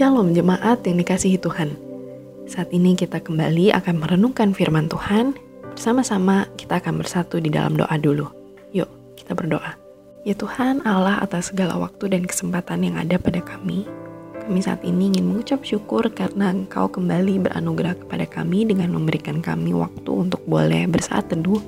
Shalom jemaat yang dikasihi Tuhan. Saat ini kita kembali akan merenungkan firman Tuhan. Bersama-sama kita akan bersatu di dalam doa dulu. Yuk, kita berdoa. Ya Tuhan Allah atas segala waktu dan kesempatan yang ada pada kami. Kami saat ini ingin mengucap syukur karena Engkau kembali beranugerah kepada kami dengan memberikan kami waktu untuk boleh bersaat teduh,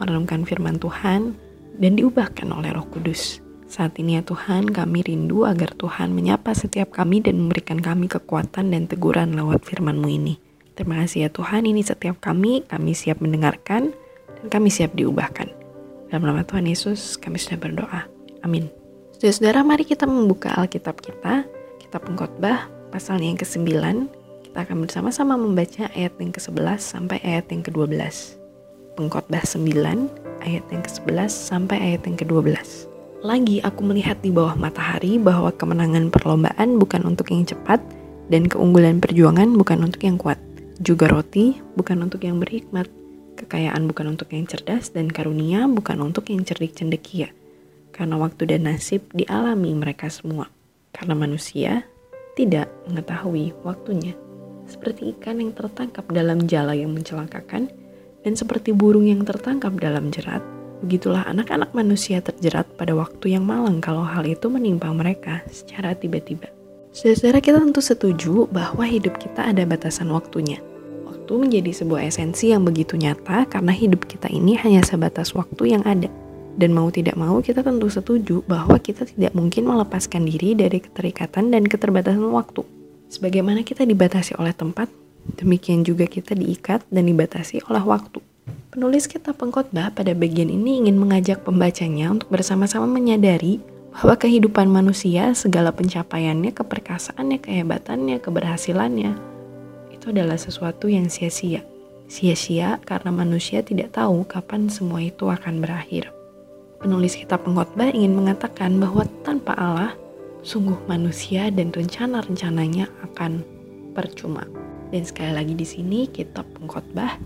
merenungkan firman Tuhan, dan diubahkan oleh roh kudus. Saat ini ya Tuhan, kami rindu agar Tuhan menyapa setiap kami dan memberikan kami kekuatan dan teguran lewat firman-Mu ini. Terima kasih ya Tuhan, ini setiap kami, kami siap mendengarkan, dan kami siap diubahkan. Dalam nama Tuhan Yesus, kami sudah berdoa. Amin. Saudara-saudara, mari kita membuka Alkitab kita, kitab pengkhotbah, pasal yang ke-9. Kita akan bersama-sama membaca ayat yang ke-11 sampai ayat yang ke-12. Pengkhotbah 9, ayat yang ke-11 sampai ayat yang ke-12. Lagi aku melihat di bawah matahari bahwa kemenangan perlombaan bukan untuk yang cepat dan keunggulan perjuangan bukan untuk yang kuat. Juga roti bukan untuk yang berhikmat, kekayaan bukan untuk yang cerdas dan karunia bukan untuk yang cerdik cendekia. Karena waktu dan nasib dialami mereka semua. Karena manusia tidak mengetahui waktunya. Seperti ikan yang tertangkap dalam jala yang mencelakakan dan seperti burung yang tertangkap dalam jerat Begitulah anak-anak manusia terjerat pada waktu yang malang kalau hal itu menimpa mereka secara tiba-tiba. Saudara kita tentu setuju bahwa hidup kita ada batasan waktunya. Waktu menjadi sebuah esensi yang begitu nyata karena hidup kita ini hanya sebatas waktu yang ada. Dan mau tidak mau kita tentu setuju bahwa kita tidak mungkin melepaskan diri dari keterikatan dan keterbatasan waktu. Sebagaimana kita dibatasi oleh tempat, demikian juga kita diikat dan dibatasi oleh waktu. Penulis kitab pengkhotbah pada bagian ini ingin mengajak pembacanya untuk bersama-sama menyadari bahwa kehidupan manusia, segala pencapaiannya, keperkasaannya, kehebatannya, keberhasilannya, itu adalah sesuatu yang sia-sia. Sia-sia karena manusia tidak tahu kapan semua itu akan berakhir. Penulis kitab pengkhotbah ingin mengatakan bahwa tanpa Allah, sungguh manusia dan rencana-rencananya akan percuma. Dan sekali lagi di sini kitab pengkhotbah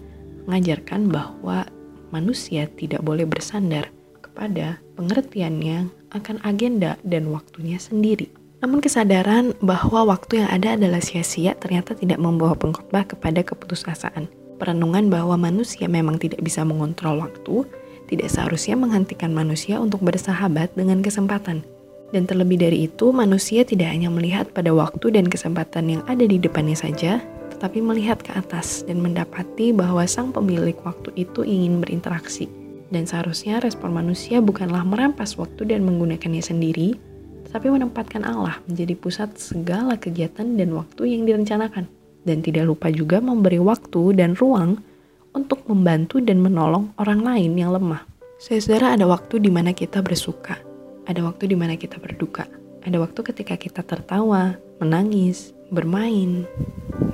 mengajarkan bahwa manusia tidak boleh bersandar kepada pengertiannya akan agenda dan waktunya sendiri. Namun kesadaran bahwa waktu yang ada adalah sia-sia ternyata tidak membawa pengkhotbah kepada keputusasaan. Perenungan bahwa manusia memang tidak bisa mengontrol waktu, tidak seharusnya menghentikan manusia untuk bersahabat dengan kesempatan. Dan terlebih dari itu, manusia tidak hanya melihat pada waktu dan kesempatan yang ada di depannya saja, tetapi melihat ke atas dan mendapati bahwa sang pemilik waktu itu ingin berinteraksi. Dan seharusnya respon manusia bukanlah merampas waktu dan menggunakannya sendiri, tetapi menempatkan Allah menjadi pusat segala kegiatan dan waktu yang direncanakan. Dan tidak lupa juga memberi waktu dan ruang untuk membantu dan menolong orang lain yang lemah. Saudara, ada waktu di mana kita bersuka, ada waktu di mana kita berduka, ada waktu ketika kita tertawa, menangis, bermain,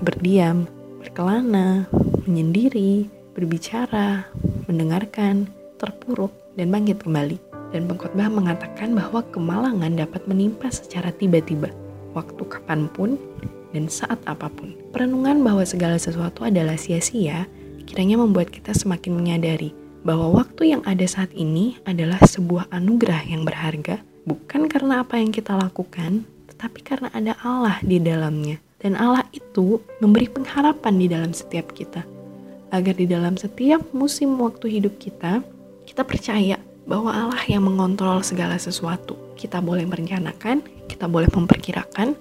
berdiam, berkelana, menyendiri, berbicara, mendengarkan, terpuruk, dan bangkit kembali. Dan pengkhotbah mengatakan bahwa kemalangan dapat menimpa secara tiba-tiba, waktu kapan pun, dan saat apa pun. Perenungan bahwa segala sesuatu adalah sia-sia, kiranya membuat kita semakin menyadari bahwa waktu yang ada saat ini adalah sebuah anugerah yang berharga, bukan karena apa yang kita lakukan, tapi karena ada Allah di dalamnya. Dan Allah itu memberi pengharapan di dalam setiap kita. Agar di dalam setiap musim waktu hidup kita, kita percaya bahwa Allah yang mengontrol segala sesuatu. Kita boleh merencanakan, kita boleh memperkirakan,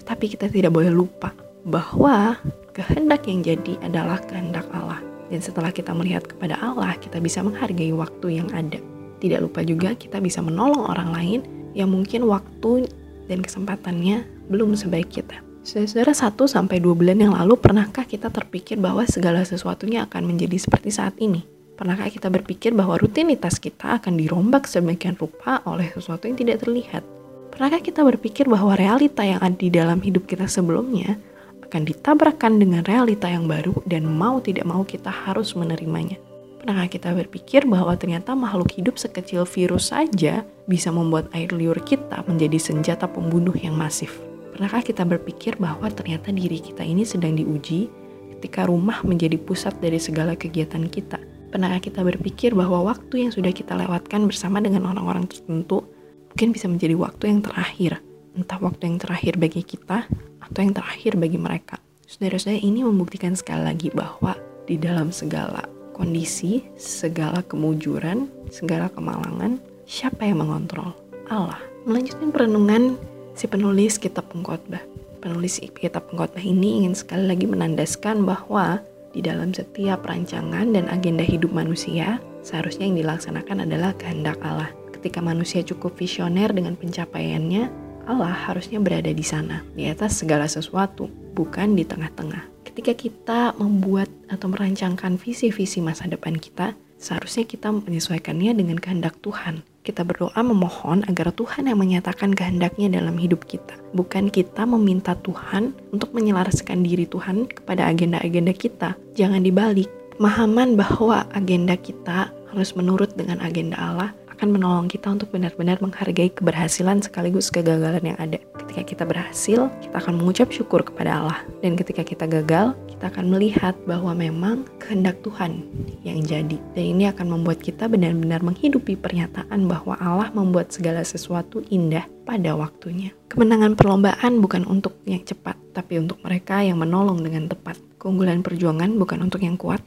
tetapi kita tidak boleh lupa bahwa kehendak yang jadi adalah kehendak Allah. Dan setelah kita melihat kepada Allah, kita bisa menghargai waktu yang ada. Tidak lupa juga kita bisa menolong orang lain yang mungkin waktu dan kesempatannya belum sebaik kita. Saudara satu sampai dua bulan yang lalu pernahkah kita terpikir bahwa segala sesuatunya akan menjadi seperti saat ini? Pernahkah kita berpikir bahwa rutinitas kita akan dirombak sedemikian rupa oleh sesuatu yang tidak terlihat? Pernahkah kita berpikir bahwa realita yang ada di dalam hidup kita sebelumnya akan ditabrakkan dengan realita yang baru dan mau tidak mau kita harus menerimanya? Pernahkah kita berpikir bahwa ternyata makhluk hidup sekecil virus saja bisa membuat air liur kita menjadi senjata pembunuh yang masif? Pernahkah kita berpikir bahwa ternyata diri kita ini sedang diuji ketika rumah menjadi pusat dari segala kegiatan kita? Pernahkah kita berpikir bahwa waktu yang sudah kita lewatkan bersama dengan orang-orang tertentu mungkin bisa menjadi waktu yang terakhir? Entah waktu yang terakhir bagi kita atau yang terakhir bagi mereka. Saudara-saudara ini membuktikan sekali lagi bahwa di dalam segala kondisi, segala kemujuran, segala kemalangan, siapa yang mengontrol? Allah. Melanjutkan perenungan si penulis kitab pengkhotbah. Penulis kitab pengkhotbah ini ingin sekali lagi menandaskan bahwa di dalam setiap rancangan dan agenda hidup manusia, seharusnya yang dilaksanakan adalah kehendak Allah. Ketika manusia cukup visioner dengan pencapaiannya, Allah harusnya berada di sana, di atas segala sesuatu, bukan di tengah-tengah. Ketika kita membuat atau merancangkan visi-visi masa depan kita, seharusnya kita menyesuaikannya dengan kehendak Tuhan. Kita berdoa memohon agar Tuhan yang menyatakan kehendaknya dalam hidup kita. Bukan kita meminta Tuhan untuk menyelaraskan diri Tuhan kepada agenda-agenda kita. Jangan dibalik. Pemahaman bahwa agenda kita harus menurut dengan agenda Allah akan menolong kita untuk benar-benar menghargai keberhasilan sekaligus kegagalan yang ada. Ketika kita berhasil, kita akan mengucap syukur kepada Allah. Dan ketika kita gagal, kita akan melihat bahwa memang kehendak Tuhan yang jadi. Dan ini akan membuat kita benar-benar menghidupi pernyataan bahwa Allah membuat segala sesuatu indah pada waktunya. Kemenangan perlombaan bukan untuk yang cepat, tapi untuk mereka yang menolong dengan tepat. Keunggulan perjuangan bukan untuk yang kuat,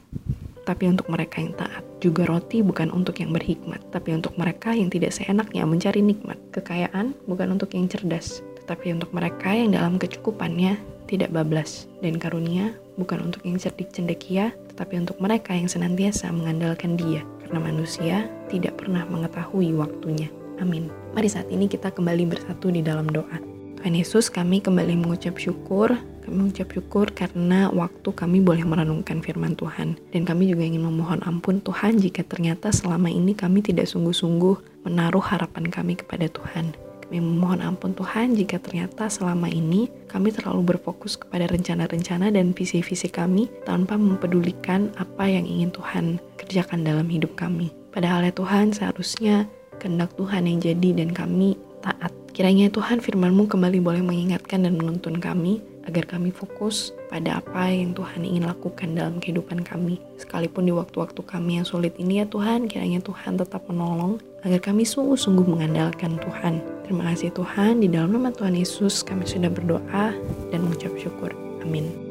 tapi untuk mereka yang taat. Juga roti bukan untuk yang berhikmat, tapi untuk mereka yang tidak seenaknya mencari nikmat. Kekayaan bukan untuk yang cerdas, tetapi untuk mereka yang dalam kecukupannya tidak bablas. Dan karunia bukan untuk yang cerdik cendekia, tetapi untuk mereka yang senantiasa mengandalkan dia. Karena manusia tidak pernah mengetahui waktunya. Amin. Mari saat ini kita kembali bersatu di dalam doa. Tuhan Yesus, kami kembali mengucap syukur kami mengucap syukur karena waktu kami boleh merenungkan firman Tuhan. Dan kami juga ingin memohon ampun Tuhan jika ternyata selama ini kami tidak sungguh-sungguh menaruh harapan kami kepada Tuhan. Kami memohon ampun Tuhan jika ternyata selama ini kami terlalu berfokus kepada rencana-rencana dan visi-visi kami tanpa mempedulikan apa yang ingin Tuhan kerjakan dalam hidup kami. Padahal ya Tuhan seharusnya kehendak Tuhan yang jadi dan kami taat. Kiranya Tuhan firman-Mu kembali boleh mengingatkan dan menuntun kami agar kami fokus pada apa yang Tuhan ingin lakukan dalam kehidupan kami. Sekalipun di waktu-waktu kami yang sulit ini ya Tuhan, kiranya Tuhan tetap menolong agar kami sungguh-sungguh mengandalkan Tuhan. Terima kasih Tuhan, di dalam nama Tuhan Yesus kami sudah berdoa dan mengucap syukur. Amin.